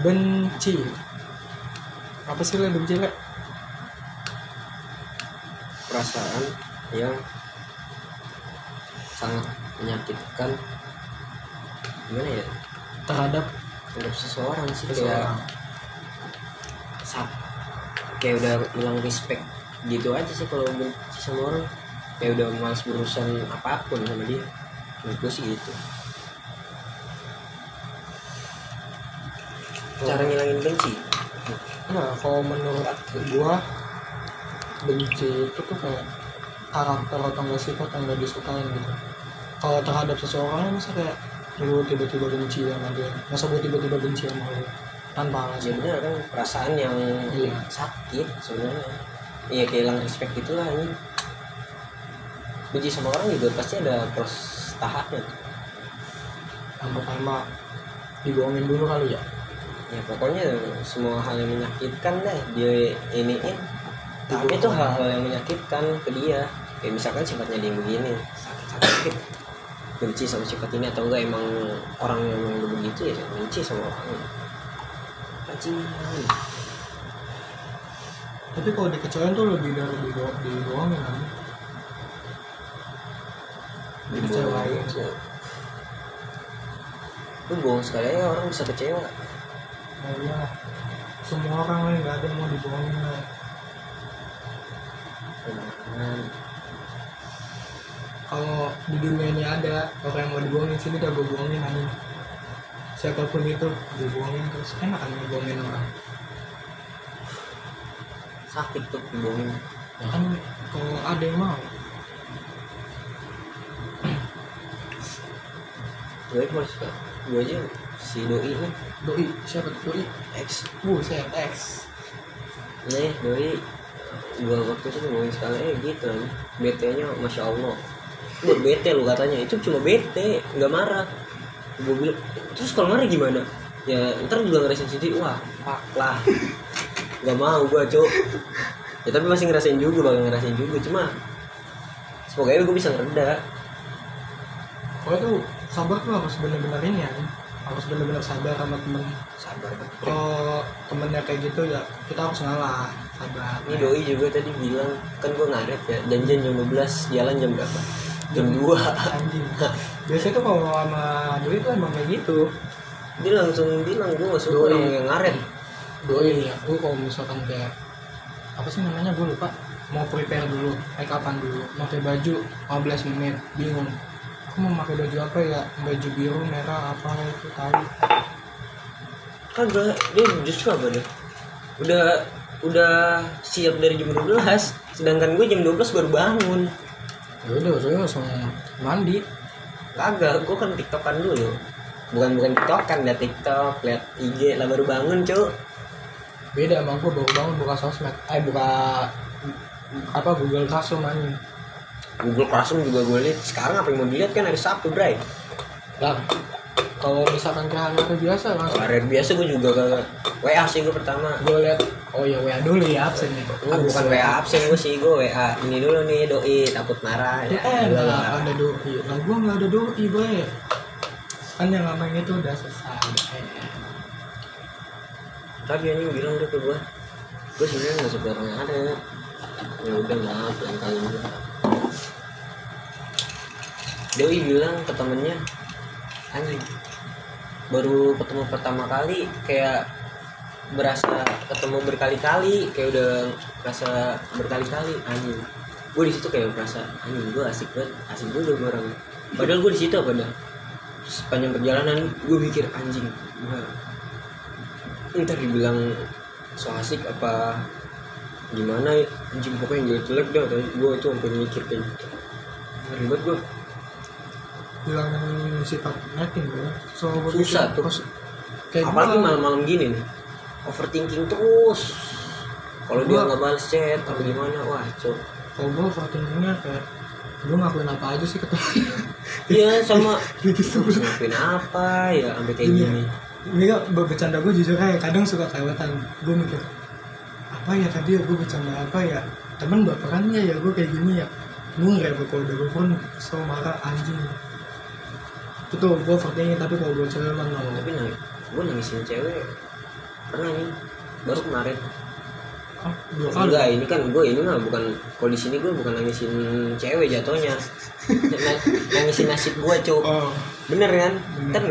benci. Apa sih le benci le perasaan yang sangat menyakitkan. Gimana ya? Terhadap terhadap seseorang sih kayak seseorang. Saat kayak udah hilang respect gitu aja sih kalau benci sama orang. Kayak udah malas berurusan apa pun sama dia. Menurut gue sih gitu cara ngilangin benci Nah, kalau menurut gua benci itu tuh kayak karakter atau enggak sifat yang gak disukain gitu. Kalau terhadap seseorang masa kayak lu tiba-tiba benci sama dia, masa gua tiba-tiba benci sama lu tanpa ya alasan. bener kan perasaan yang Iya. sakit sebenarnya iya kehilangan respect itulah ini benci sama orang juga pasti ada proses tahapnya Yang pertama dibohongin dulu kali ya. Ya pokoknya semua hal yang menyakitkan deh dia iniin. Tapi itu hal-hal yang menyakitkan ke dia. Kayak misalkan sifatnya dia begini sakit sakit benci sama sifat ini atau enggak emang orang yang memang begitu ya benci sama orang. Bajingan Tapi kalau dikecewain tuh lebih dari dibo- dibohongin kan. Dikecewain. lu bohong sekali aja orang bisa kecewa Nah, iya. Semua orang lah nggak ada yang mau dibohongin lah. Kalau di dunia ini ada orang yang mau dibohongin sini udah gue bohongin anjing. Siapa pun itu gue bohongin terus. Enak kan ngebohongin orang. Sakit tuh dibohongin ya kan kalau ada yang mau. Gue suka gue aja si doi nih doi siapa tuh? Doi? Ex buset X. Nih doi. Gue waktu itu ngomongin sekali eh gitu. Nih BT nya masya allah. Gue bete lu katanya. Itu cuma bete nggak marah. Gue bilang terus kalau marah gimana? Ya ntar juga ngerasain sendiri wah pak lah. Nggak mau gue cuk. Ya tapi masih ngerasain juga bakal ngerasain juga. Cuma semoga gue bisa ngereda. Kalau tuh sabar tuh harus bener-bener ini ya harus bener-bener sabar sama temen. Sabar. Betul kalau temennya kayak gitu ya kita harus ngalah sabar. Ini doi juga tadi bilang kan gue ngaret ya janjian jam 12 jalan jam berapa? Jam 2 anjing. Biasanya tuh kalau sama doi tuh emang kayak gitu. Dia langsung bilang gue gak suka Doi. orang yang ngaret. Doi ya gue kalau misalkan kayak apa sih namanya gue lupa. Mau prepare dulu make upan dulu pakai baju 15 menit bingung aku mau pakai baju apa ya? Baju biru merah apa itu tahu Kagak, dia justru apa deh Udah udah siap dari jam 12 Sedangkan gue jam 12 baru bangun. Ya udah saya langsung mandi. Kagak, gue kan tiktokan dulu. Bukan bukan tiktokan, liat tiktok, liat IG lah baru bangun cuy beda emang gue baru bangun buka sosmed. Eh buka apa Google Classroom anjing Google Classroom juga gue liat Sekarang apa yang mau dilihat kan hari Sabtu, Bray. Lah kalau misalkan kayak hari biasa langsung Hari biasa gue juga ke WA sih gue pertama. Gue lihat oh ya WA dulu ya absen ya Lu bukan WA absen. gue sih gue WA ini dulu nih doi takut marah ya. Eh, ada doi. Lah gue nggak ada doi gue kan yang namanya itu udah selesai. Tadi anjing bilang udah ke gue gue sebenarnya nggak suka orang yang ada. Ya udah maaf lain kali doi bilang ke temennya anjing baru ketemu pertama kali kayak berasa ketemu berkali-kali kayak udah berasa berkali-kali anjing. Gue di situ kayak berasa anjing gue asik banget asik gue orang. Padahal gue di situ apa dah? Sepanjang perjalanan gue mikir anjing gue ntar dibilang so asik apa gimana ya? Anjing pokoknya jelek-jelek dah. Gue itu sampai mikir kayak gitu. Ribet gue bilangin sifat netting gue so Susah tuh. pas- kayak apalagi malam-malam gini nih overthinking terus. Kalau dia nggak balas chat atau gimana wah cok. Kalau gue overthinkingnya kayak gue ngakuin apa aja sih ketemu iya sama. Ngapain apa ya sampai kayak Gini ya. gini. Ini kan bercanda gue jujur kayak kadang suka kelewatan. Gue mikir apa ya tadi ya gue bercanda apa ya? Temen baperan ya ya gue kayak gini ya. Gue nggak ya kalau udah gue pun kesel marah anjing itu gue overthinking tapi kalau gue cewek mah no tapi nangis gue nangisin cewek. Pernah nih baru kemarin. Ah, dua kali? Enggak ini kan gue ini mah bukan kalau di sini gue bukan nangisin cewek jatuhnya. Na- nangisin nasib gue cuk. Oh. Bener kan? Bener. ntar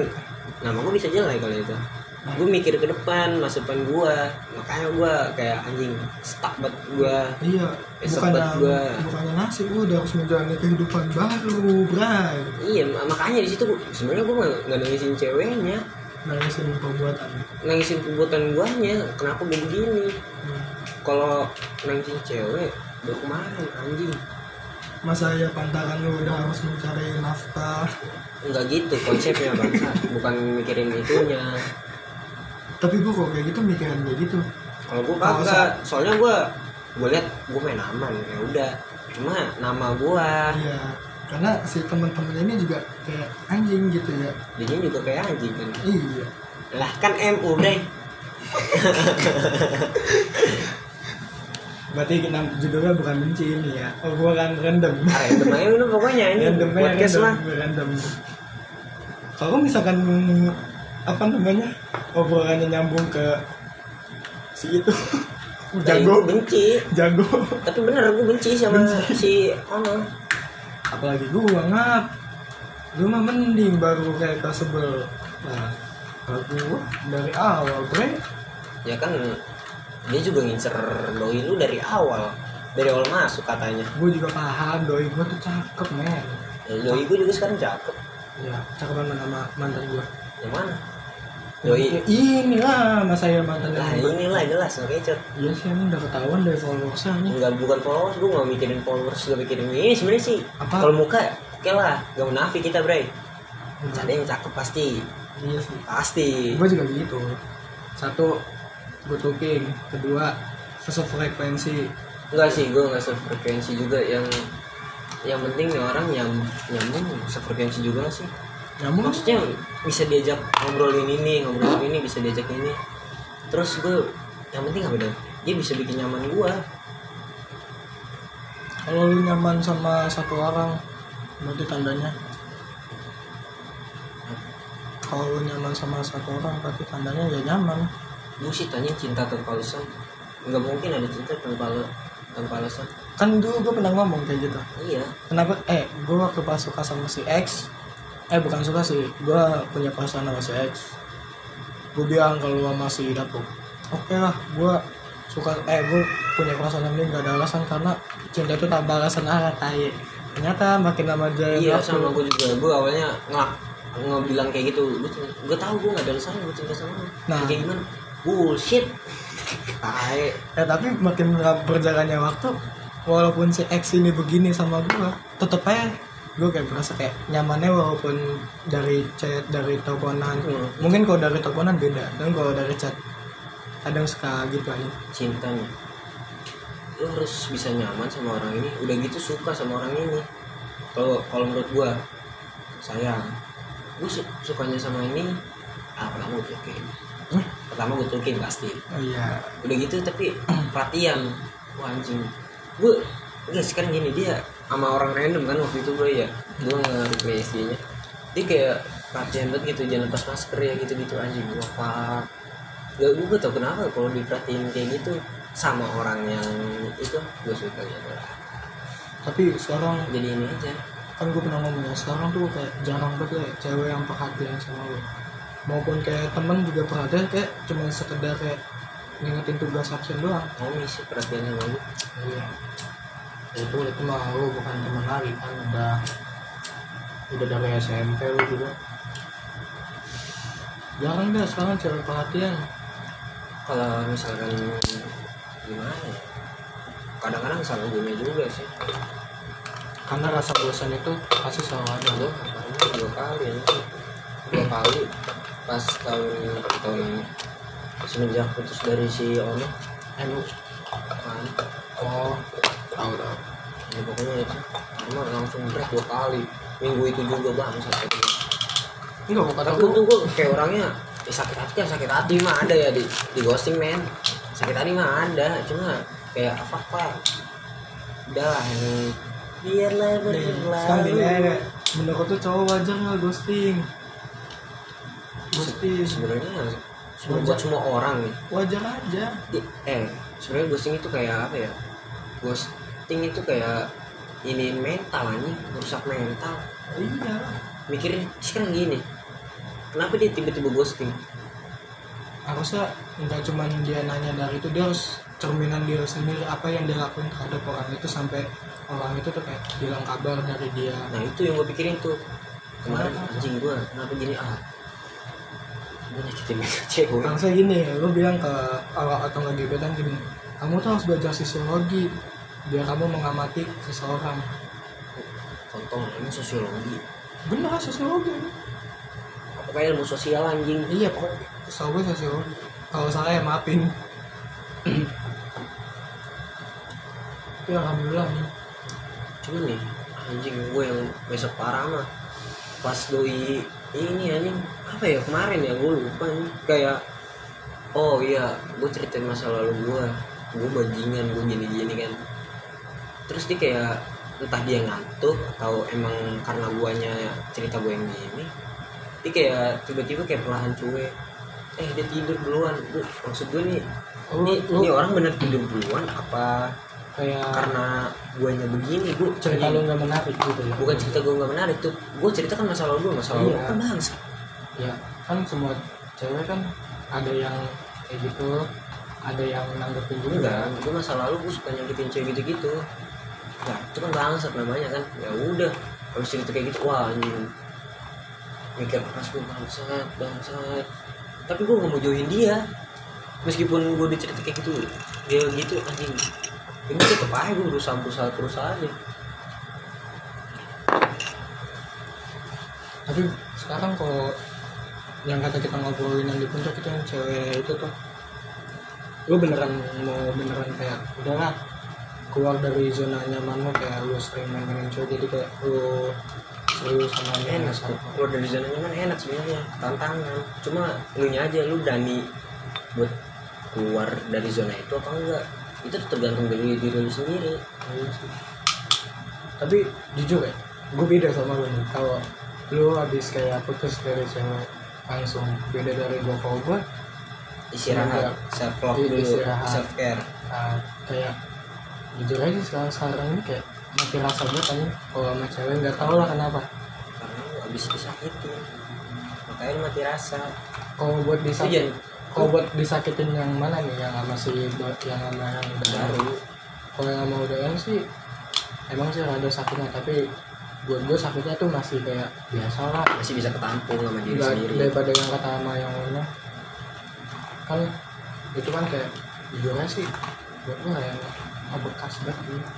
nama gue bisa jelek kalau itu gue mikir ke depan masa depan gue makanya gue kayak anjing stuck banget gue iya Eh, bukannya sempet gua- bukannya nasib lu udah harus menjalani kehidupan baru bray. Iya mak- makanya di situ gua- sebenarnya gue nggak nggak nangisin ceweknya. Nangisin perbuatan. Nangisin perbuatan guanya kenapa gue begini? Hmm. kalau nangisin cewek baru kemarin anjing? Masa ya pantangan lu udah harus mencari nafkah? Nggak gitu konsepnya bangsa bukan mikirin itunya tapi gua kok kayak gitu mikirin kayak gitu. Kalau gue kagak. soalnya gue gue lihat gue main aman ya udah. Cuma nama gue iya karena si teman-teman ini juga kayak anjing gitu ya. Dia juga kayak anjing kan. Iya. Lah kan MU bre berarti kita judulnya bukan benci ini ya. Oh bukan random. Random aja lu pokoknya ini. Random podcast mah. random. Kalau misalkan apa namanya obrolannya nyambung ke si itu. Jago. Benci. Jago. Tapi bener gue benci sama si ono. Apalagi gua ngap lu mah mending baru kayak sebel nah gua dari awal bre. Ya kan dia juga ngincer doi lu dari awal. Dari awal masuk katanya. Gua juga paham doi gua tuh cakep men. Ya, doi gue juga sekarang cakep. Ya cakepan mana sama mantan gua. Yang mana Ya, inilah mas saya mantan yang inilah jelas oke cut iya sih emang udah ketahuan dari followersnya nih Enggak bukan followers, gue gak mikirin followers, gak mikirin ini. Sebenarnya sih. Apa? Kalau muka, oke lah, gak munafik kita bre. Ada yang cakep pasti, iya sih. Pasti. gue juga gitu. Satu good looking kedua sefrekuensi. Enggak sih, gue gak sefrekuensi juga. Yang yang penting nih orang yang nyambung sefrekuensi juga sih. Nyambung Maksudnya bisa diajak ngobrolin ini, ngobrolin ini, bisa diajak ini. Terus gue, yang penting apa dong? Dia bisa bikin nyaman gue. kalau lu nyaman sama satu orang berarti tandanya kalau lu nyaman sama satu orang berarti tandanya ya nyaman Bullshit tanya cinta tanpa alasan. Nggak mungkin ada cinta tanpa tanpa alasan. kan dulu gue pernah ngomong kayak gitu Iya, kenapa eh gue waktu pas suka sama si X eh bukan suka sih. Gue punya perasaan sama si X. Gue bilang kalau sama si Dapuk oke lah gue suka eh gue punya perasaan sama dia nggak ada alasan karena cinta itu tanpa alasan. Ah tai. Ternyata makin lama jalan iya waktu, sama gue juga. Gue awalnya nggak nggak bilang kayak gitu. Gue gue tahu gue nggak ada alasan gue cinta sama lu Nah. kayak gimana? Bullshit. Tae. eh tapi makin berjalannya waktu walaupun si X ini begini sama gue tetep aja gue kayak berasa kayak nyamannya walaupun dari chat dari teleponan. Hmm. mungkin kalau dari teleponan beda dan kalau dari chat kadang suka gitu aja. Cintanya. Lu harus bisa nyaman sama orang ini. Udah gitu suka sama orang ini. Kalau kalau menurut gue sayang. Gue su- sukanya sama ini ah pertama gue Hah? pertama gue talking pasti. Oh iya. Udah gitu tapi perhatian. Wah anjing. Gue enggak sekarang gini dia sama orang random kan waktu itu gue ya gue nge-reply nya. Dia kayak perhatian banget gitu jangan lepas masker ya gitu gitu anjing gue pak gak gue tau kenapa kalau diperhatiin kayak gitu sama orang yang itu gue suka gitu. Tapi sekarang jadi ini aja. kan gue pernah ngomong ya sekarang tuh kayak jarang banget ya cewek yang perhatian sama lo maupun kayak temen juga perhatian kayak cuma sekedar kayak ngingetin tugas absen doang. Mau sih perhatian sama gue iya itu itu mah lu bukan teman lagi kan udah udah dari SMP lu juga. Jarang deh sekarang cewek perhatian. Kalau misalkan gimana ya? Kadang-kadang salah gue juga sih. Karena rasa bosan itu pasti selalu ada kemarin dua kali ya. Dua kali. Pas tahun tahun ini semenjak putus dari si Ono. Eh lu? Kan. Oh tahu tahu ya pokoknya itu. Cuma langsung break dua kali. Minggu itu juga bang sakit enggak kok kata gue untung gue kayak orangnya ya sakit hati kan sakit hati mah ada ya di di ghosting men. Sakit hati mah ada cuma kayak apa apa. Udah ini. Biarlah nih sekarang berlalu aja menurut tuh cowok wajar nggak ghosting? Ghosting. Sebenarnya Wajar. buat semua orang nih. Wajar aja. Di- eh sebenarnya ghosting itu kayak apa ya ghosting itu kayak ini mental anjing. Merusak mental. Iya. Mikirin sekarang gini kenapa dia tiba-tiba ghosting? Harusnya nggak cuman dia nanya dari itu dia harus cerminan diri sendiri apa yang dia lakuin terhadap orang itu sampai orang itu tuh kayak bilang kabar dari dia. Nah itu yang gue pikirin tuh. Kemarin Kenapa? anjing gue kenapa gini ah gue nyakitin cewek. Harusnya gini lu bilang ke atau nggak gebetan gini kamu tuh harus belajar sosiologi biar kamu mengamati seseorang. Kontong ini sosiologi. Bener sosiologi. Apa kayak ilmu sosial anjing. Iya setahu gue sosiologi. Kalau salah ya maafin. Tapi alhamdulillah nih. Cuman nih anjing gue yang besok parah mah. Pas doi ini anjing. Apa ya kemarin ya gue lupa nih kayak oh iya gue ceritain masa lalu gue gue bajingan gue gini gini kan terus dia kayak entah dia ngantuk atau emang karena guanya cerita gue yang gini dia kayak tiba-tiba kayak perlahan cuek. Eh dia tidur duluan. Gua- maksud gue nih Oh, ini, lu- ini orang bener tidur duluan apa kayak karena guanya begini gue cerita lu nggak menarik gitu ya? Bukan cerita gue nggak menarik tuh. Gue cerita kan masa lalu gue masa lalu Iya. kan bangsa ya kan semua cewek kan ada yang kayak gitu ada yang nanggepin juga. Gue masa lalu gue suka nyakitin cewek gitu gitu nah itu kan bangsat namanya kan. Ya udah habis cerita kayak gitu wah anjing. Mikir keras gue bangsat bangsat. Tapi gue nggak mau jauhin dia. Meskipun gue dicerita kayak gitu dia gitu anjing. Ini tetep aja gue berusaha berusaha terus aja tapi sekarang kalau yang kata kita ngobrolin yang di puncak itu yang cewek itu tuh lu beneran mau beneran kayak udahlah keluar dari zona nyaman lu kayak lu sering main dengan cewek jadi kayak lu serius sama dia. Enak keluar dari zona nyaman enak sebenarnya tantangan. Cuma lu nya aja lu berani buat keluar dari zona itu apa enggak? Itu tergantung dari diri lu sendiri. Iya tapi jujur ya gue beda sama lu nih. Kalau lu habis kayak putus dari cewek langsung beda dari gue kalau gue istirahat self love dulu self care uh, kayak jujur aja sekarang sekarang ini kayak mati rasa banget kan kalau sama cewek nggak tahu lah kenapa. Karena habis disakitin. Makanya mati rasa. Kalau buat disakitin jangan kalau buat disakitin yang mana nih? Yang sama si yang sama yang baru. kalau yang sama udah yang sih emang sih ada sakitnya tapi buat gue sakitnya tuh masih kayak biasa lah. Masih bisa ketampung sama diri Nggak- sendiri. daripada yang kata sama yang lainnya. Kan itu kan kayak jujur aja sih buat gue kayak oh, bekas banget gitu.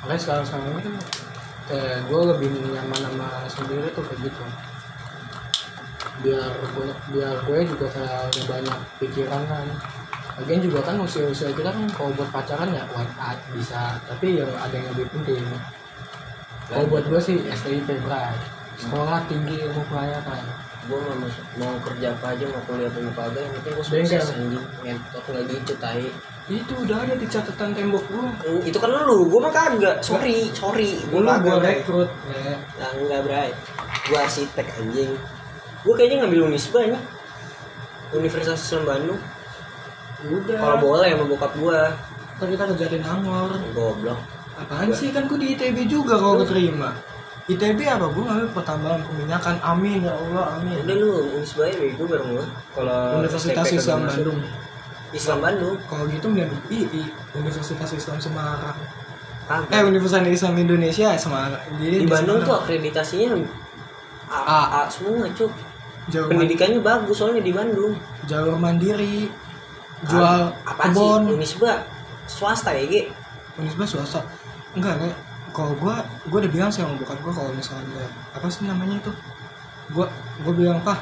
makanya sekarang sekarang ini kan kayak gue lebih nyaman sama sendiri tuh kayak gitu. Biar gue biar gue juga kayak banyak pikiran kan. Lagian juga kan usia-usia kita kan kalau buat pacaran ya one out bisa. Tapi yang ada yang lebih penting. Kalau buat gue sih STIP berat sekolah tinggi ilmu pelayaran gue mau masuk mau kerja apa aja mau kuliah apa mau kagak yang penting gue sukses anjing. Ngentot nggak gitu tai. Itu udah ada di catatan tembok Hmm, itu kan lu gue mah kagak. Sorry sorry. Gue gua Bray. rekrut. Ya Nah, enggak bray. Gue arsitek anjing. Gue kayaknya ngambil unisba nih. Universitas Islam Bandung. Udah. Kalau boleh sama bokap gue ntar kita kejarin angor. Goblok. Apaan sih? Kan gua di ITB juga kalau keterima ITB apa gua ngambil pertambangan peminyakan amin ya Allah amin. Udah lu unisba ya gue bareng gue kalau Universitas Islam. Bandung. Islam Bandung? Kalau gitu mending II Universitas Islam Semarang. Kagak. Eh Universitas Islam Indonesia Semarang. Jadi di Bandung tuh Semarang. akreditasinya A, A. A semua cuk. Jalur, pendidikannya bagus soalnya di Bandung. Jalur mandiri jual apa kebon sih unisba swasta ya Ge? Unisba swasta? Enggak nih kalau gua gua udah bilang sih sama bokap gua kalau misalnya apa sih namanya itu? Gua gua bilang pak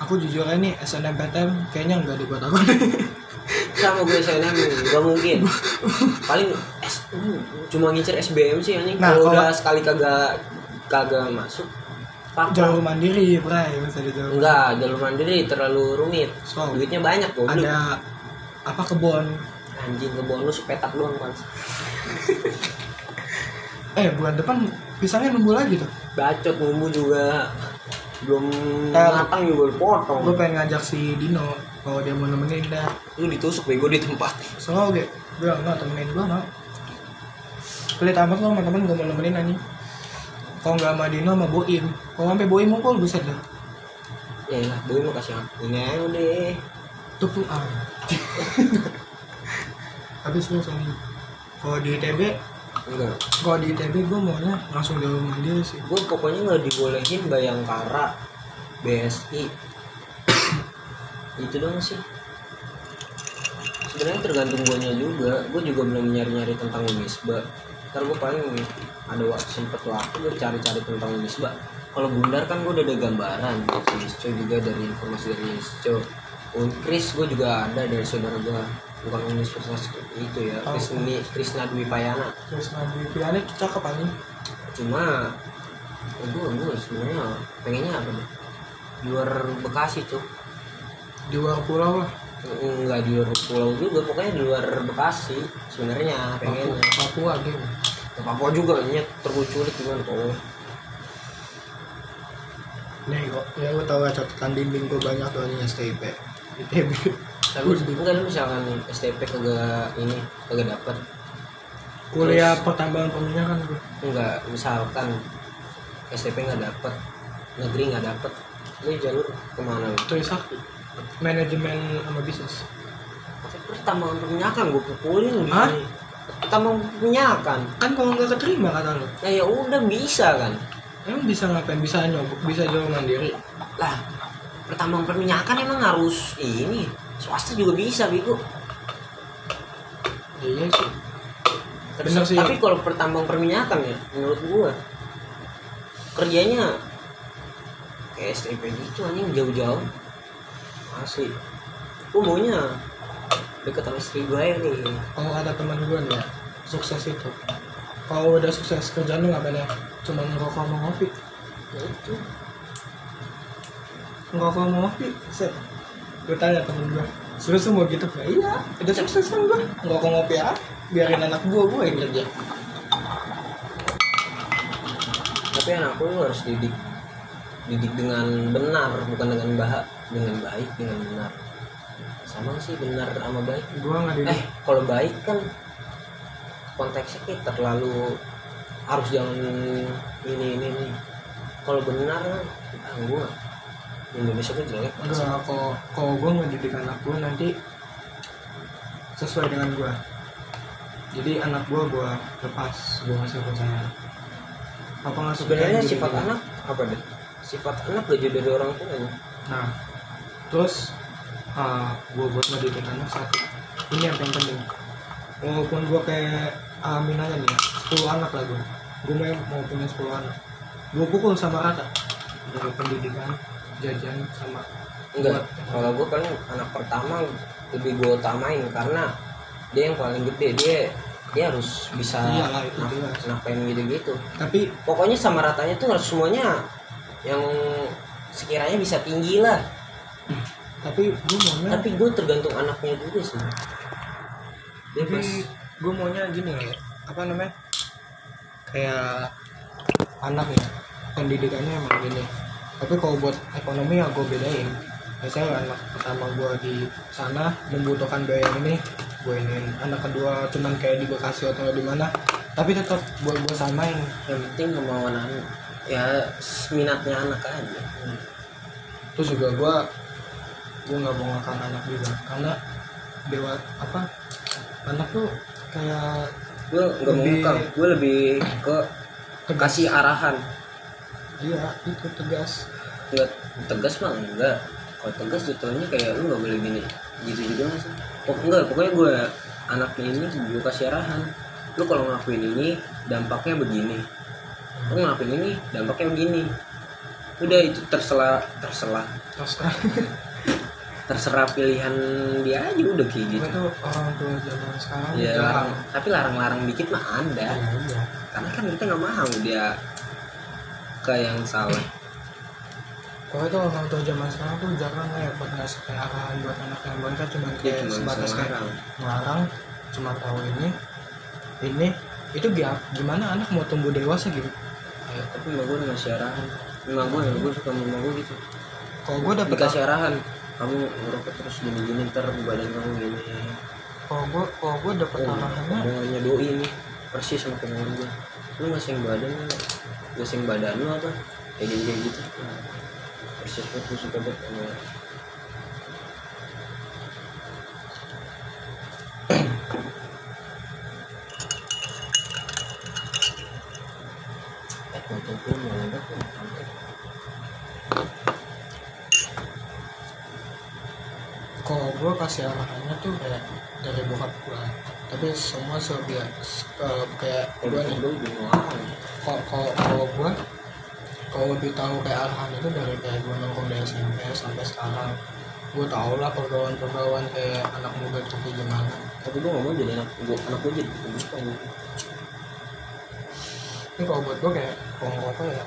aku jujur aja nih SNMPTN kayaknya enggak di buat aku sama gue SNM gak mungkin. Paling S, cuma ngincer SBM sih anjing. Nah, kalau udah sekali kagak kagak masuk pak jalur mandiri bray bisa di jalur enggak jalur mandiri terlalu rumit. So, duitnya banyak tuh ada apa kebon anjing ke bonus petak doang kan eh bulan depan pisangnya nunggu lagi tuh. Bacot nunggu juga. Belum Tar. matang juga udah potong. gue pengen ngajak si Dino kalau dia mau nemenin dah. Lu ditusuk bego di tempat. Soalnya gue bilang nggak temenin gue nggak pelit amat lo sama temen gue mau nemenin anjing. Kalau nggak sama Dino sama Boim. Kalau sampai Boim ngumpul buset dah. Ya lah boy mau kasih aku. Ini aja udah. Tuh tuh ah. Habis lu soalnya kalau di ITB enggak kalau di ITB gue maunya langsung di rumah dia sih. Gue pokoknya nggak dibolehin bayangkara BSI itu dong sih. Sebenarnya tergantung guanya juga. Gue juga belum nyari nyari tentang unisba ntar gue paling ada waktu sempet waktu gue cari-cari tentang unisba kalau bundar kan gue udah ada gambaran. Isco juga dari informasi dari Isco Unkris gue juga ada dari saudara gue bukan universitas itu ya Oh. Krisni Krisna Dwi Payana. Terus Nabi Piane cakep anjing cuma gue gue sebenarnya pengennya apa deh di luar Bekasi tuh di luar pulau lah. Nggak di luar pulau juga pokoknya di luar Bekasi sebenarnya pengennya. Papua gitu. Ke Papua juga nyet terkuculik gimana tuh nih kok ya gue tau gak catatan dinding gue banyak tuh nih STIP ITB tapi enggak lu misalkan STP kagak ini kagak dapet. Kuliah pertambangan peminyakan gue enggak misalkan STP nggak dapet negeri nggak dapet lu jalur ke mana? Lu Trisakti manajemen sama bisnis. Tapi pertambangan perminyakan gue pukulin Hah? pertambangan perminyakan kan kalau nggak keterima kata lo nah ya udah bisa kan. Emang bisa ngapain? Bisa nyobok bisa jual mandiri? Lah pertambangan perminyakan emang harus ini swasta juga bisa biku iya sih. Sih. tapi kalau pertambang perminyakan ya menurut gua kerjanya kayak STP gitu anjing jauh-jauh. Masih gua maunya deket sama istri gue nih. Kalau ada teman gue nih ya sukses itu. Kalau udah sukses kerjaan lu ngapain ya? Cuma ngerokok sama ngopi. Ya itu ngerokok sama ngopi set. Gue tanya temen gue serius lu mau gitu? Ya, iya udah sukses kan gue ngerokok ngopi ya biarin anak gue gue yang kerja. Tapi anak lu harus didik. Didik dengan benar bukan dengan bahak dengan baik dengan benar. Sama sih benar sama baik. Gue nggak didik. Eh kalau baik kan konteksnya kita terlalu harus jangan ini ini ini. Kalau benar ah, gua Indonesia tuh jelek enggak kalau kalau gue ngedidik anak gue nanti sesuai dengan gue jadi anak gue gue lepas gue ngasih percaya apa nggak sebenarnya sifat anak apa deh sifat anak jauh dari orang tuanya Nah, terus uh, gue buat ngedidik anak satu. Ini yang paling penting. Walaupun gue kayak amin aja nih, ya, 10 anak lah gue. Gue mau, mau punya 10 anak. Gue pukul sama rata. Dari pendidikan, jajan, sama enggak. kalau gua paling anak pertama lebih gua utamain karena dia yang paling gede. Dia dia harus bisa Iyalah, itu naf- jelas. nafkain gitu-gitu. Tapi pokoknya sama ratanya tuh harus semuanya yang sekiranya bisa tinggi lah. Tapi gue maunya tapi gue tergantung anaknya juga sih. Dia tapi pas gue maunya gini ya apa namanya? Kayak anak ya pendidikannya emang gini tapi kalau buat ekonomi ya gue bedain misalnya anak pertama gue di sana membutuhkan biaya ini gue ini anak kedua cuman kayak di Bekasi atau di mana tapi tetap buat gue samain. Yang penting kemauan anak. Ya minatnya anak aja. Terus juga gue gue nggak mau ngakal anak juga. Karena dewa apa anak tuh kayak gue nggak mau gue lebih ke kasih arahan iya itu tegas. Nggak tegas mah enggak. Kalau tegas jatuhnya kayak lu nggak boleh gini. Gitu juga nggak sih? Pok enggak pokoknya gue anaknya ini gue kasih arahan. Lu kalau ngelakuin ini dampaknya begini. Lu ngelakuin ini dampaknya begini. Udah itu terserah terserah. Terus terserah pilihan dia aja udah kayak gitu. Itu orang tua zaman sekarang ya larang, tapi larang-larang dikit mah ada. Ya iya. Karena kan kita nggak mau dia ke yang salah kalau itu orang tua zaman sekarang tuh jarang ya buat ngasih kayak arahan buat anak yang mereka cuma dia kayak cuma sebatas kayak ngelarang cuma tahu ini ini. Itu gi- gimana anak mau tumbuh dewasa gitu? Ya, tapi mbak gue ngasih arahan. Emak gue, gue suka emak gue gitu. Kalau gue dapet Dikasih arahan Kamu ngerokok terus gini-gini ntar badan kamu gini. Kalau gue kalau gue dapet Oh, arahannya doi nih Persis sama kemauan gue Lu ngasih badan lu Ngasih badan lu apa? Kayak gini kayak gitu. Persis banget gue suka banget sama Eh, kalau gue kasih arahannya tuh kayak dari bokap gue tapi semua sebiar kalau kayak gue nih. Bingung orang kalau kalau kalau gue kalau lebih tahu kayak arahan itu dari kayak gue nongkrong dari SMP sampai sekarang gue tau lah pergaulan-pergaulan kayak anak muda tuh kayak gimana. Tapi gue gak mau jadi anak gue Anak gue jadi bukan ini kalau buat gue kayak kalau ngerokok ya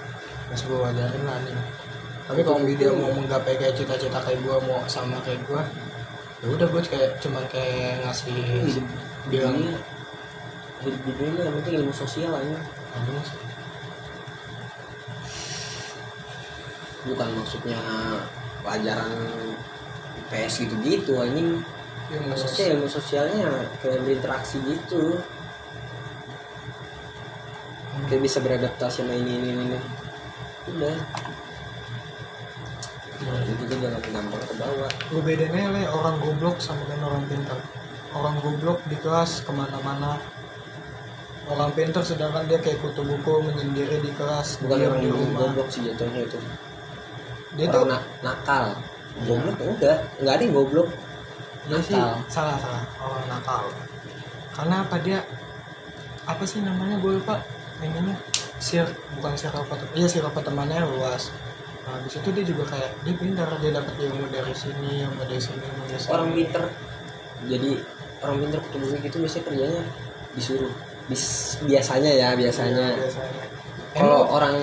masih gue wajarin lah nih tapi kalau dia mau menggapai kayak cita-cita kayak gue mau sama kayak gue ya udah gue kayak cuman kayak ngasih hidup bilang hidup di dunia yang penting ilmu sosial aja aduh mas bukan maksudnya pelajaran PS gitu-gitu anjing. Ya maksudnya ilmu sosialnya kayak berinteraksi gitu. Kayak bisa beradaptasi sama ini ini ini. Udah nah, itu tuh jangan gampang ke bawah. Gue bedanya le orang goblok sama dengan orang pintar orang goblok di kelas ke mana-mana. Orang pintar sedangkan dia kayak kutu buku menyendiri di kelas bukan orang di rumah. goblok sih jatuhnya itu. Dia tuh orang na- nakal. Goblok enggak. Enggak ada yang goblok. Dia sih nakal. salah salah. Orang nakal. Karena apa dia apa sih namanya? Gue lupa. Ininya sir. Bukan sirapa iya sirapa temannya luas nah habis itu dia juga kayak dia pintar dia dapat ilmu dari sini ilmu dari sini ilmu dari sini orang pinter jadi orang pinter ketemu gitu biasanya kerjanya disuruh. Bis- biasanya ya biasanya. Iya, biasanya. Kalau orang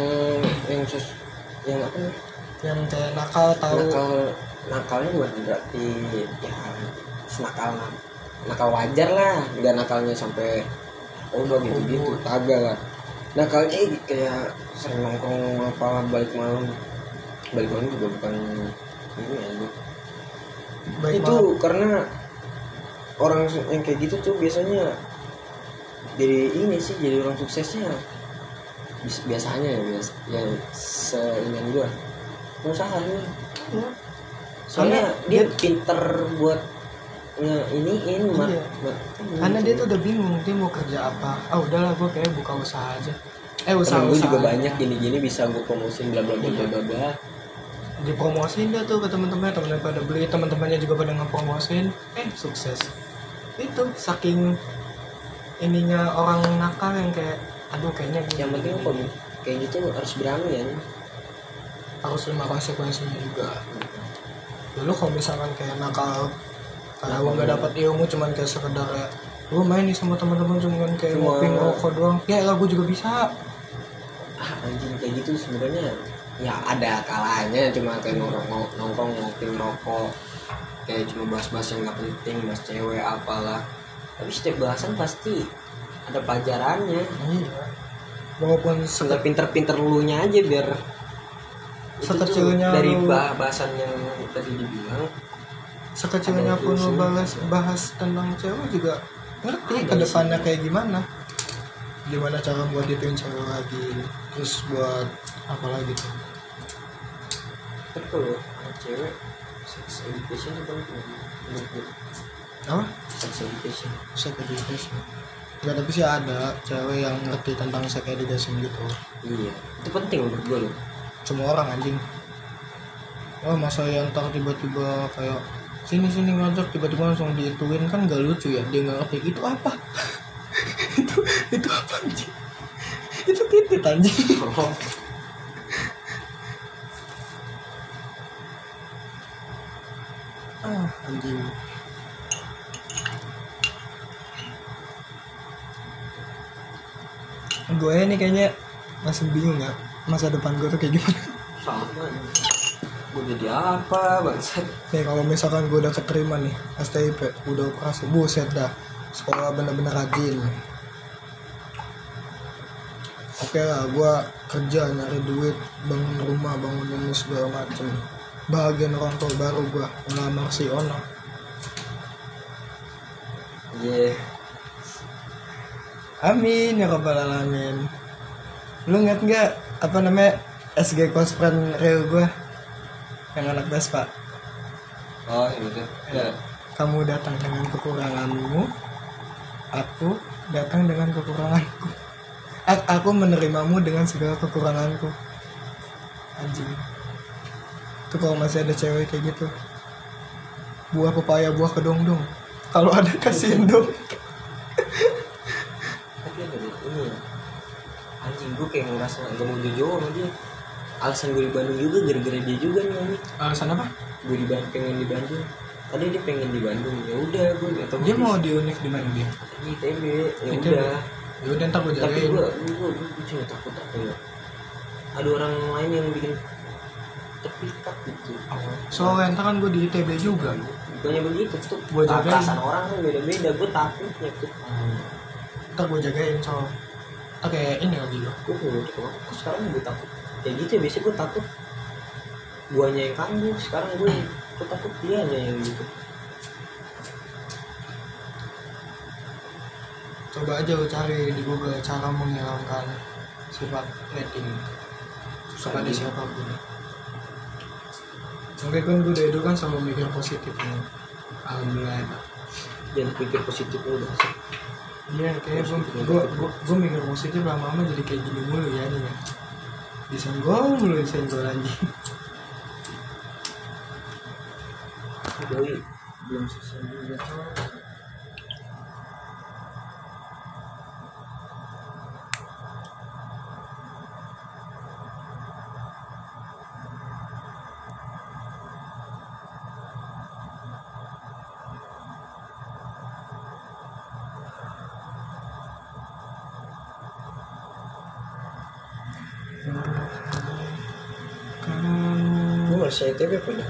yang sus yang apa? Yang kayak nakal tahu. Nakal nakalnya bukan berarti ya senakal nakal wajar lah. Nggak nakalnya sampai oh gitu gitu kagak lah. Nakalnya kayak sering nongkrong apa balik malam balik malam juga bukan ini aja baik itu malam. karena orang yang kayak gitu tuh biasanya jadi ini sih jadi orang suksesnya. Biasanya ya bias ya seingat gua. Pengusaha nih Iya. soalnya Karena dia dia- pinter buat nge iniin mat, Iya. mat- karena dia tuh udah bingung dia mau kerja apa. Ah udahlah gue kayak buka usaha aja. Eh usaha gue usaha juga banyak gini-gini bisa gue promosiin bla bla bla bla bla bla dipromosin dia tuh ke teman-temannya teman pada beli teman-temannya juga pada ngepromosin. Eh. Sukses. Itu saking ininya orang nakal yang kayak aduh kayaknya gue yang penting kok kayak gitu harus berani ya. Harus terima konsekuensinya juga. Dulu kalau misalkan kayak nakal kayak lu nggak dapat ilmu cuman kayak sekedar kayak lu main nih sama teman-teman cuman kayak ngopi ngerokok doang. Ya lah gue juga bisa. Ah anjing kayak gitu sebenarnya ya ada kalanya cuma kayak nongkrong nongkrong ngopi ngerokok kayak cuma bahas-bahas yang nggak penting bahas cewek apalah. Tapi setiap bahasan pasti ada pelajarannya. Iya. Walaupun sudah pinter-pinter lu nya aja biar Sekecilnya dari bah- bahasan yang tadi dibilang sekecilnya pun lu bahas bahas tentang cewek juga ngerti ke depannya kayak gimana. Gimana cara buat dituin cewek lagi terus buat apa lagi tuh tapi kalau anak cewek sex education itu penting apa? Sex education. Sex education. Gak tapi sih ada cewek yang ngerti tentang sex education gitu. Iya. Itu penting menurut gue loh. Semua orang anjing. Oh masa yang ntar tiba-tiba kayak sini sini ngajak tiba-tiba langsung diituin kan gak lucu ya dia nggak ngerti. Itu apa? Itu itu apa anjing? Itu titit anjing ah anjing. Gue ini kayaknya masih bingung ya masa depan gue tuh kayak gimana. Sama gue jadi apa bangsat? Nih kalau misalkan gue udah keterima nih STIP udah operasi buset dah. Sekolah bener-bener rajin. Oke lah gue kerja nyari duit bangun rumah bangun ini segala macem bagian orang tua baru gue ngelamar si Ono. Iya. Amin ya rabbal alamin. Lu inget nggak apa namanya SG close friend real gue yang anak Vespa oh itu Ya. kamu datang dengan kekuranganmu aku datang dengan kekuranganku. A- aku menerimamu dengan segala kekuranganku. Anjing itu kalau masih ada cewek kayak gitu. Buah pepaya buah kedong-dong. Kalau ada kasihin dong. Tapi ada ini ya. Anjing gue kayak ngerasa gak mau jujur sama dia. Alasan gue di Bandung juga gara-gara dia juga nih anjing. Alasan apa? Gue di Bandung pengen di Bandung. Tadi dia pengen di Bandung. Ya udah gue atau dia mau di univ di mana dia? Di ITB ya udah. Ya udah ntar gue tapi jagain. gue gue gue cuma takut apa ya ada orang lain yang bikin terpikat gitu soalnya ntar kan gue di ITB juga. Bukannya begitu tuh Gua jagain. orang kan beda-beda gue takutnya tuh ntar gue jagain so ntar kayak ini lagi lo gue gue kok sekarang gue takut. Kayak gitu ya biasanya gue takut. Guanya yang kambuh sekarang gue gue takut dia yang gitu. Coba aja lo cari di Google cara menghilangkan sifat rating. Kepada siapa pun Oke kan gue dari dulu kan selalu mikir positif nih Alhamdulillah enak. jangan pikir positif lu dah Iya kayak gue gue gue, gue mikir positif lama-lama jadi kayak gini mulu ya nih ya. Disenggol mulu disenggol anjing. Doi belum selesai juga ITB pada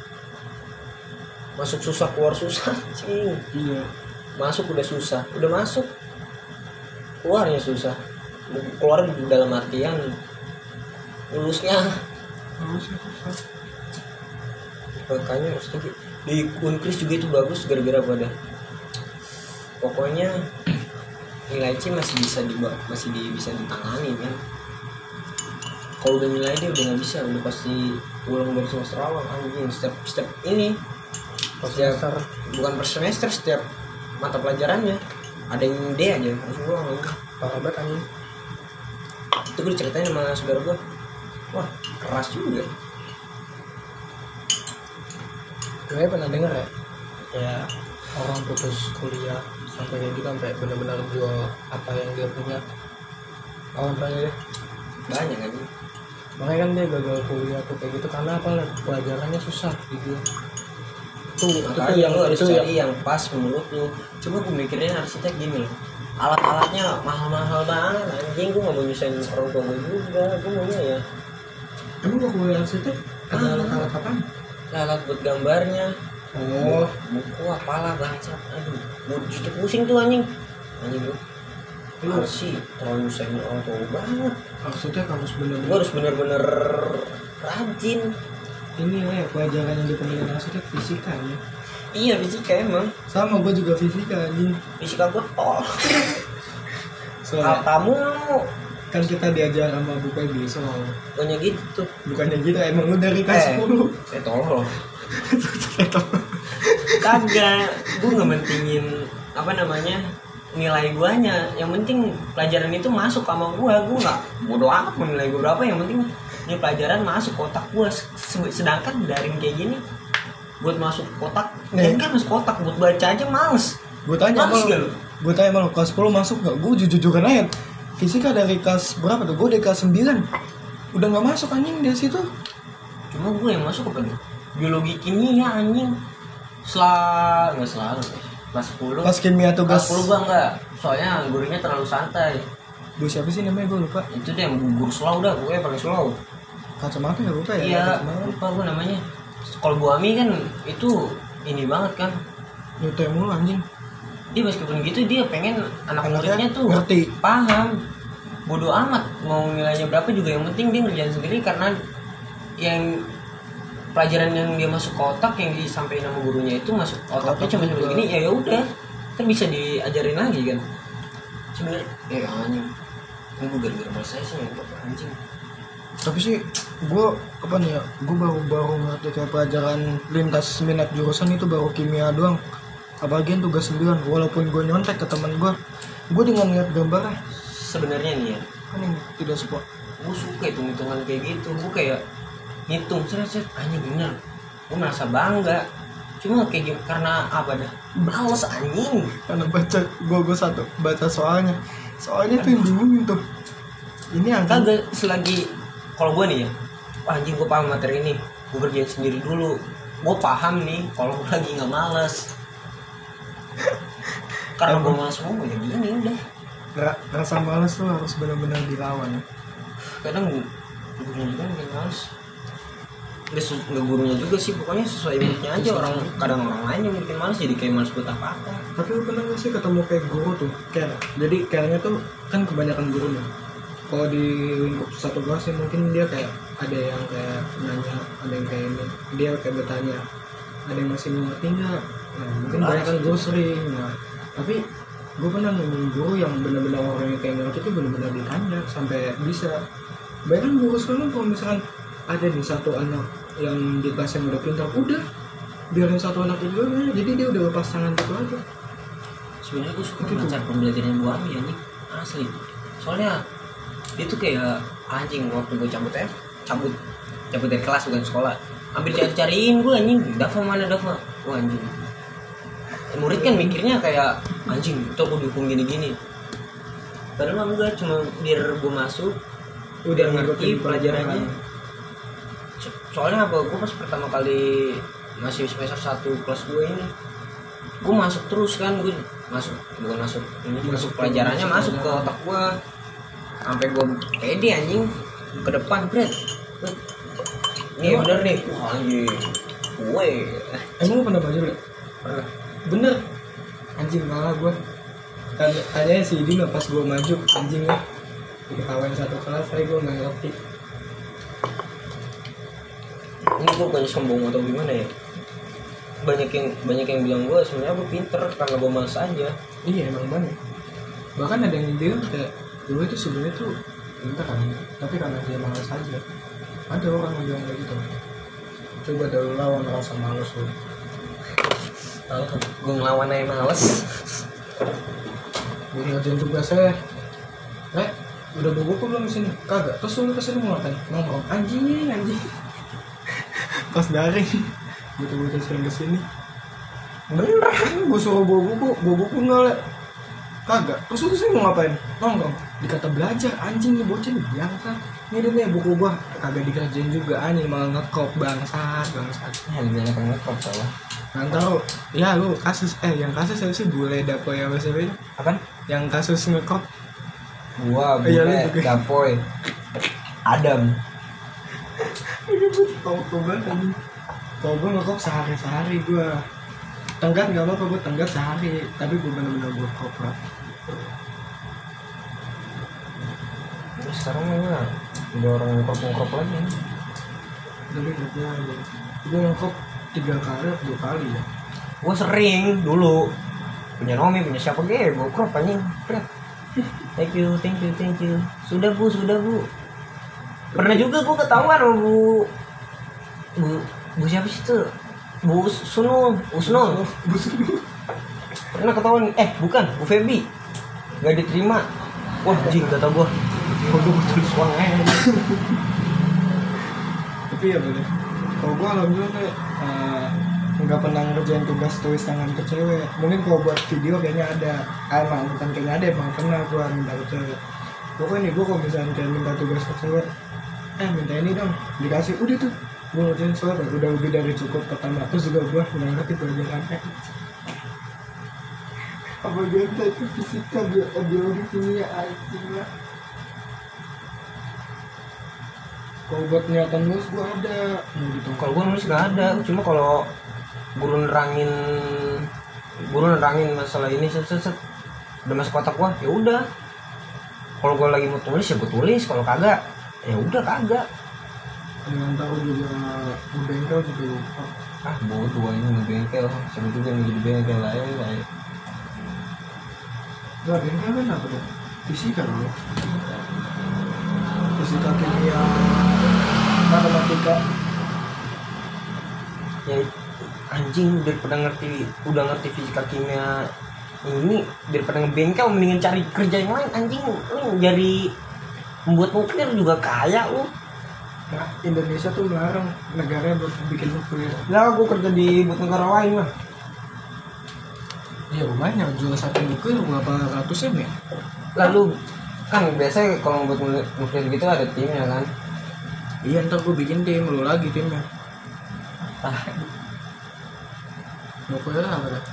masuk susah keluar susah. Cing Iya. Masuk udah susah udah masuk. Keluarnya susah. Keluar dalam artian lulusnya. Ya susah. Makanya tinggi di unkris juga itu bagus gara-gara pada pokoknya nilai C masih bisa di masih di, bisa ditangani kan kalau udah nilai dia udah nggak bisa udah pasti ulang dari semester awal. Anjing setiap setiap ini setiap Semester. bukan per semester setiap mata pelajarannya. Ada yang D aja langsung ulang anjing. parah banget anjing. Itu gue diceritain sama saudara gue wah keras juga. Gue pernah denger ya? Kayak orang putus kuliah Sampai kayak gitu sampai benar-benar jual apa yang dia punya. Awal pernah deh banyak kan Makanya kan dia gagal kuliah tuh kayak gitu Karena apa pelajarannya susah gitu. Tuh, itu tuh makanya yang lu harus itu yang cari yang pas menurut lu. Coba gue mikirin arsitek gini loh alat-alatnya mahal-mahal banget anjing. Gue gak mau nyusahin orang tua gue juga gue maunya ya. Emang gak kuliah arsitek? Ada Ah. alat-alat apa? alat buat gambarnya. Oh, buku apalah bangsat. Aduh gue justru pusing tuh anjing. Anjing gue Lu- lu sih terlalu tua gue banget arsitek harus gue bener-bener harus bener-bener rajin. Ini lah ya pelajaran yang dipentingin arsitek fisika ya. Iya fisika emang. Sama gue juga fisika anjing. Fisika gue tol Soalnya kamu kan kita diajar sama Bu Peggy soal. Pokoknya gitu tuh. Bukannya gitu emang lu dari kelas Eh. 10 saya tolol kagak. Gue nggak mentingin apa namanya nilai guanya. Yang penting pelajaran itu masuk sama gua. Gua nggak bodo amat mau nilai gua berapa. Yang penting ini pelajaran masuk kotak gua. Se- sedangkan daring kayak gini buat masuk kotak Nih. dan kan masuk kotak. Buat baca aja males. Gue tanya Males? Gue tanya sama lu kelas 10 masuk gak? Gue jujur-jujuran aja. Fisika dari kelas berapa tuh? Gue dari kelas 9 Udah gak masuk anjing dari situ. Cuma gue yang masuk apa? Nih biologi kimia anjing. Selalu nggak selalu kelas 10 Pas kimia tugas. Kelas 10 gua enggak. Soalnya gurunya terlalu santai. Gue siapa sih namanya? Gue lupa. Itu deh yang gugur slow dah gue paling slow. Kacamata ya lupa ya? Iya lupa gue namanya. Kalau Bu Ami kan itu ini banget kan. Nyutai mulu anjing. Dia meskipun gitu dia pengen anak muridnya tuh ngerti. paham. Bodoh amat mau nilainya berapa juga yang penting dia ngerjain sendiri karena yang pelajaran yang dia masuk ke otak yang disampaikan sama gurunya itu masuk otaknya Otak cuma sampai gini ya ya udah. Kan bisa diajarin lagi kan. Sebenarnya ya anjing. Ini gue gara-gara males saya sih ngentot anjing. Tapi sih gue apa nih ya gue baru baru ngerti kayak pelajaran lintas minat jurusan itu baru kimia doang. Apalagi yang tugas 9 walaupun gue nyontek ke teman gue gue dengan lihat gambarnya sebenarnya nih ya. Kan yang tidak semua gue suka hitung hitungan kayak gitu. Gue kayak ngitung set set anjing bener. Gue merasa bangga. Cuma kayak gitu karena apa dah? Males anjing. Karena baca gue gue satu baca soalnya. Soalnya tuh yang bingungin tuh. Ini angka kagak selagi kalau gue nih ya wah, anjing gue paham materi ini. Gue kerjain sendiri dulu. Gue paham nih kalau gue lagi nggak males. Karena gue males ngomong ya gini udah. Ra- rasa malas tuh harus benar-benar dilawan. Kadang gurunya juga bikin males nggak, nggak gurunya juga sih pokoknya sesuai moodnya aja orang kadang orang lain yang bikin males jadi kayak males buat apa apa tapi lu pernah gak sih ketemu kayak guru tuh kayak jadi kayaknya tuh kan kebanyakan guru nih. Kalau di lingkup satu kelas sih mungkin dia kayak ada yang kayak nanya ada yang kayak ini dia kayak bertanya ada yang masih ngerti nggak? Nah, mungkin banyak kan itu. guru sering nah tapi gue pernah nemuin guru yang benar-benar orang yang kayak ngerti tuh benar-benar ditanya sampai bisa. Banyak kan guru sekarang kalau misalkan ada nih satu anak yang di kelas yang udah pintar udah. Biarin satu anak itu aja jadi dia udah lepas tangan gitu aja. Sebenarnya gue suka Itu dengan tuh. cara pembelajaran Bu Ami anjing. Asli. Soalnya dia tuh kayak anjing waktu gue cabut ya cabut cabut dari kelas bukan sekolah. Hampir cari cariin gue anjing. Dafa mana Dafa wah anjing. Murid kan mikirnya kayak anjing itu aku dihukum gini gini padahal enggak cuma biar gue masuk udah ngerti pelajarannya soalnya apa? Gue pas pertama kali masih semester 1 kelas 2 ini gue masuk terus kan gue masuk bukan masuk ini Masuk masuk pelajarannya masuk masuk ke otak gue sampai gue pede anjing. Ke depan Bret nih bener nih. Wah anjing. Gue. Emang lu pernah belajar gak? pernah. Bener. Anjing malah gue tanya tanya si Dino pas gue maju anjing ya. Diketawain satu kelas saya gue nggak ngerti ini gue bukannya sombong atau gimana ya? Banyak yang banyak yang bilang gue sebenarnya gue pinter karena gue males aja. Iya emang banyak. Bahkan ada yang bilang kayak gue itu sebenarnya tuh pintar kan tapi karena dia malas aja. Ada orang yang bilang kayak gitu. Coba dulu lawan rasa malas lu. Gue ngelawan aja males. Gue ngerjain tugasnya eh udah bawa buku belum ke sini kagak terus lu ke sini mau ngapain? Nongkrong. Anjing anjing pas daring. Betul-betul sering ke sini. Bener gue suruh bawa buku. Bawa buku nggak Le. kagak. Terus lu ke sini mau ngapain? Nongkrong. Dikata belajar anjing nih bocah nih biasa ini deh nih buku gua. Kagak dikerjain juga anjing malah ngekop bangsat bangsat. Ya lebih yang ngekop soalnya nggak tahu. Ya lu kasus eh yang kasus saya sih? Bule dapo ya mas Evi. apa yang kasus ngekop. Gua Iya, bule juga. dapoy. Adam Kalau gue ngekop sehari sehari gue tenggat nggak apa-apa gue tenggat sehari. Tapi gue bener-bener gue koprat Terus sekarang mana udah orang ngekop ngekop lagi tapi kerja aja gue ngekop tiga kali atau dua kali ya. Gua sering dulu. Punya Romi punya siapa ge gua crop anjing. Thank you thank you thank you. Sudah bu sudah bu pernah juga gua ketahuan sama bu bu bu siapa sih tuh bu Sunul Usnul. Pernah ketahuan? Eh bukan Bu Febi nggak diterima. Wah jing kata gua. Betul suang aja? Tapi ya bener kalau gue alhamdulillah kayak eh, nggak pernah ngerjain tugas tulis tangan ke cewek. Mungkin kalau buat video kayaknya ada. Ah, emang bukan kayaknya ada emang pernah gue minta ke cewek. Pokoknya nih gue kalau misalnya minta tugas ke cewek eh minta ini dong dikasih. Udah tuh gue ngerjain soalnya udah lebih dari cukup pertama terus juga gue nggak ngerti pelajarannya apa gitu itu fisika bio- biologi kimia anjing lah kalau buat niatan nulis gue ada. Gitu kalau gue nulis nggak ada cuma kalau guru nerangin guru nerangin masalah ini set set set udah masuk kotak gua ya udah. Kalau gue lagi mau tulis ya gue tulis kalau kagak ya udah kagak. Dengan tahu juga bengkel juga lupa ah bodoh ini mau bengkel. Sebut juga yang jadi bengkel ya lah ya. Gak bengkel kan apa tuh fisika loh fisika kimia matematika. Ya anjing daripada ngerti udah ngerti fisika kimia ini daripada ngebengkel mendingan cari kerja yang lain anjing. Lu jadi membuat nuklir juga kaya lu nah Indonesia tuh melarang negara buat bikin nuklir. Lah gue kerja di buat negara lain lah iya lumayan ya jual satu nuklir berapa ratus ya? Lalu kan biasanya kalau buat nuklir gitu ada timnya kan? Iya ntar gue bikin tim lu lagi timnya. Ah. Nuklir apa dah?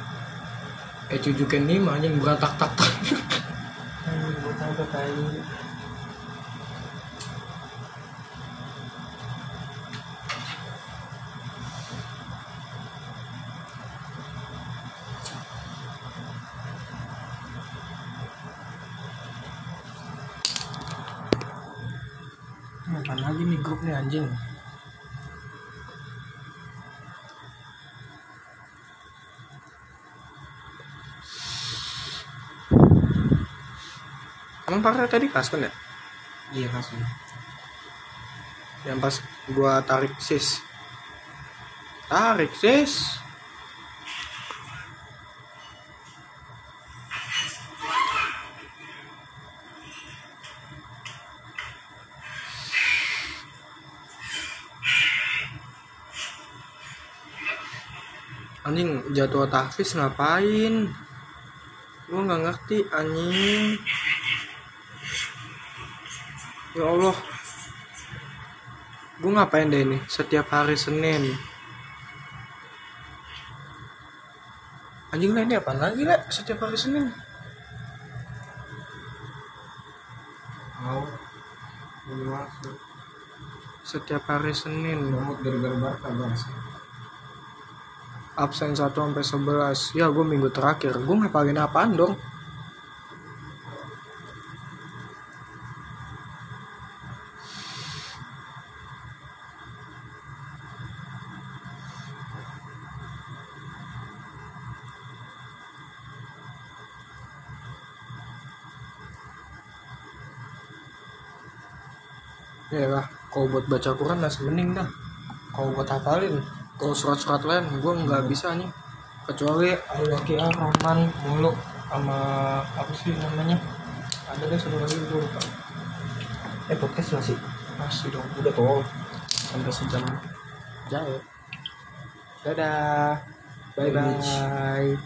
Eh cujukin lima anjing beratak tak tak anjing. Emang parah tadi pas kan ya? iya pasti Yang pas gua tarik sis. Tarik sis jadwal tahfiz ngapain? Gua nggak ngerti anjing. Ya Allah. Gue ngapain deh ini setiap hari Senin. Anjing lah ini apa lagi lah setiap hari Senin? mau Setiap hari Senin. nomor gara-gara barca bang Absen 1 sampai 11. Ya gue minggu terakhir. Gue ngapalin apaan dong? Ya lah, kalau buat baca Quran masih mending dah. Kalau buat hafalin, kalau surat-surat lain gue nggak bisa nih. Kecuali Al-Waqiah, Rahman, Muluk, sama apa sih namanya? Ada deh satu lagi gue lupa. eh podcast masih Masih dong, udah tuh sampai sejam jauh. Dadah. Bye bye.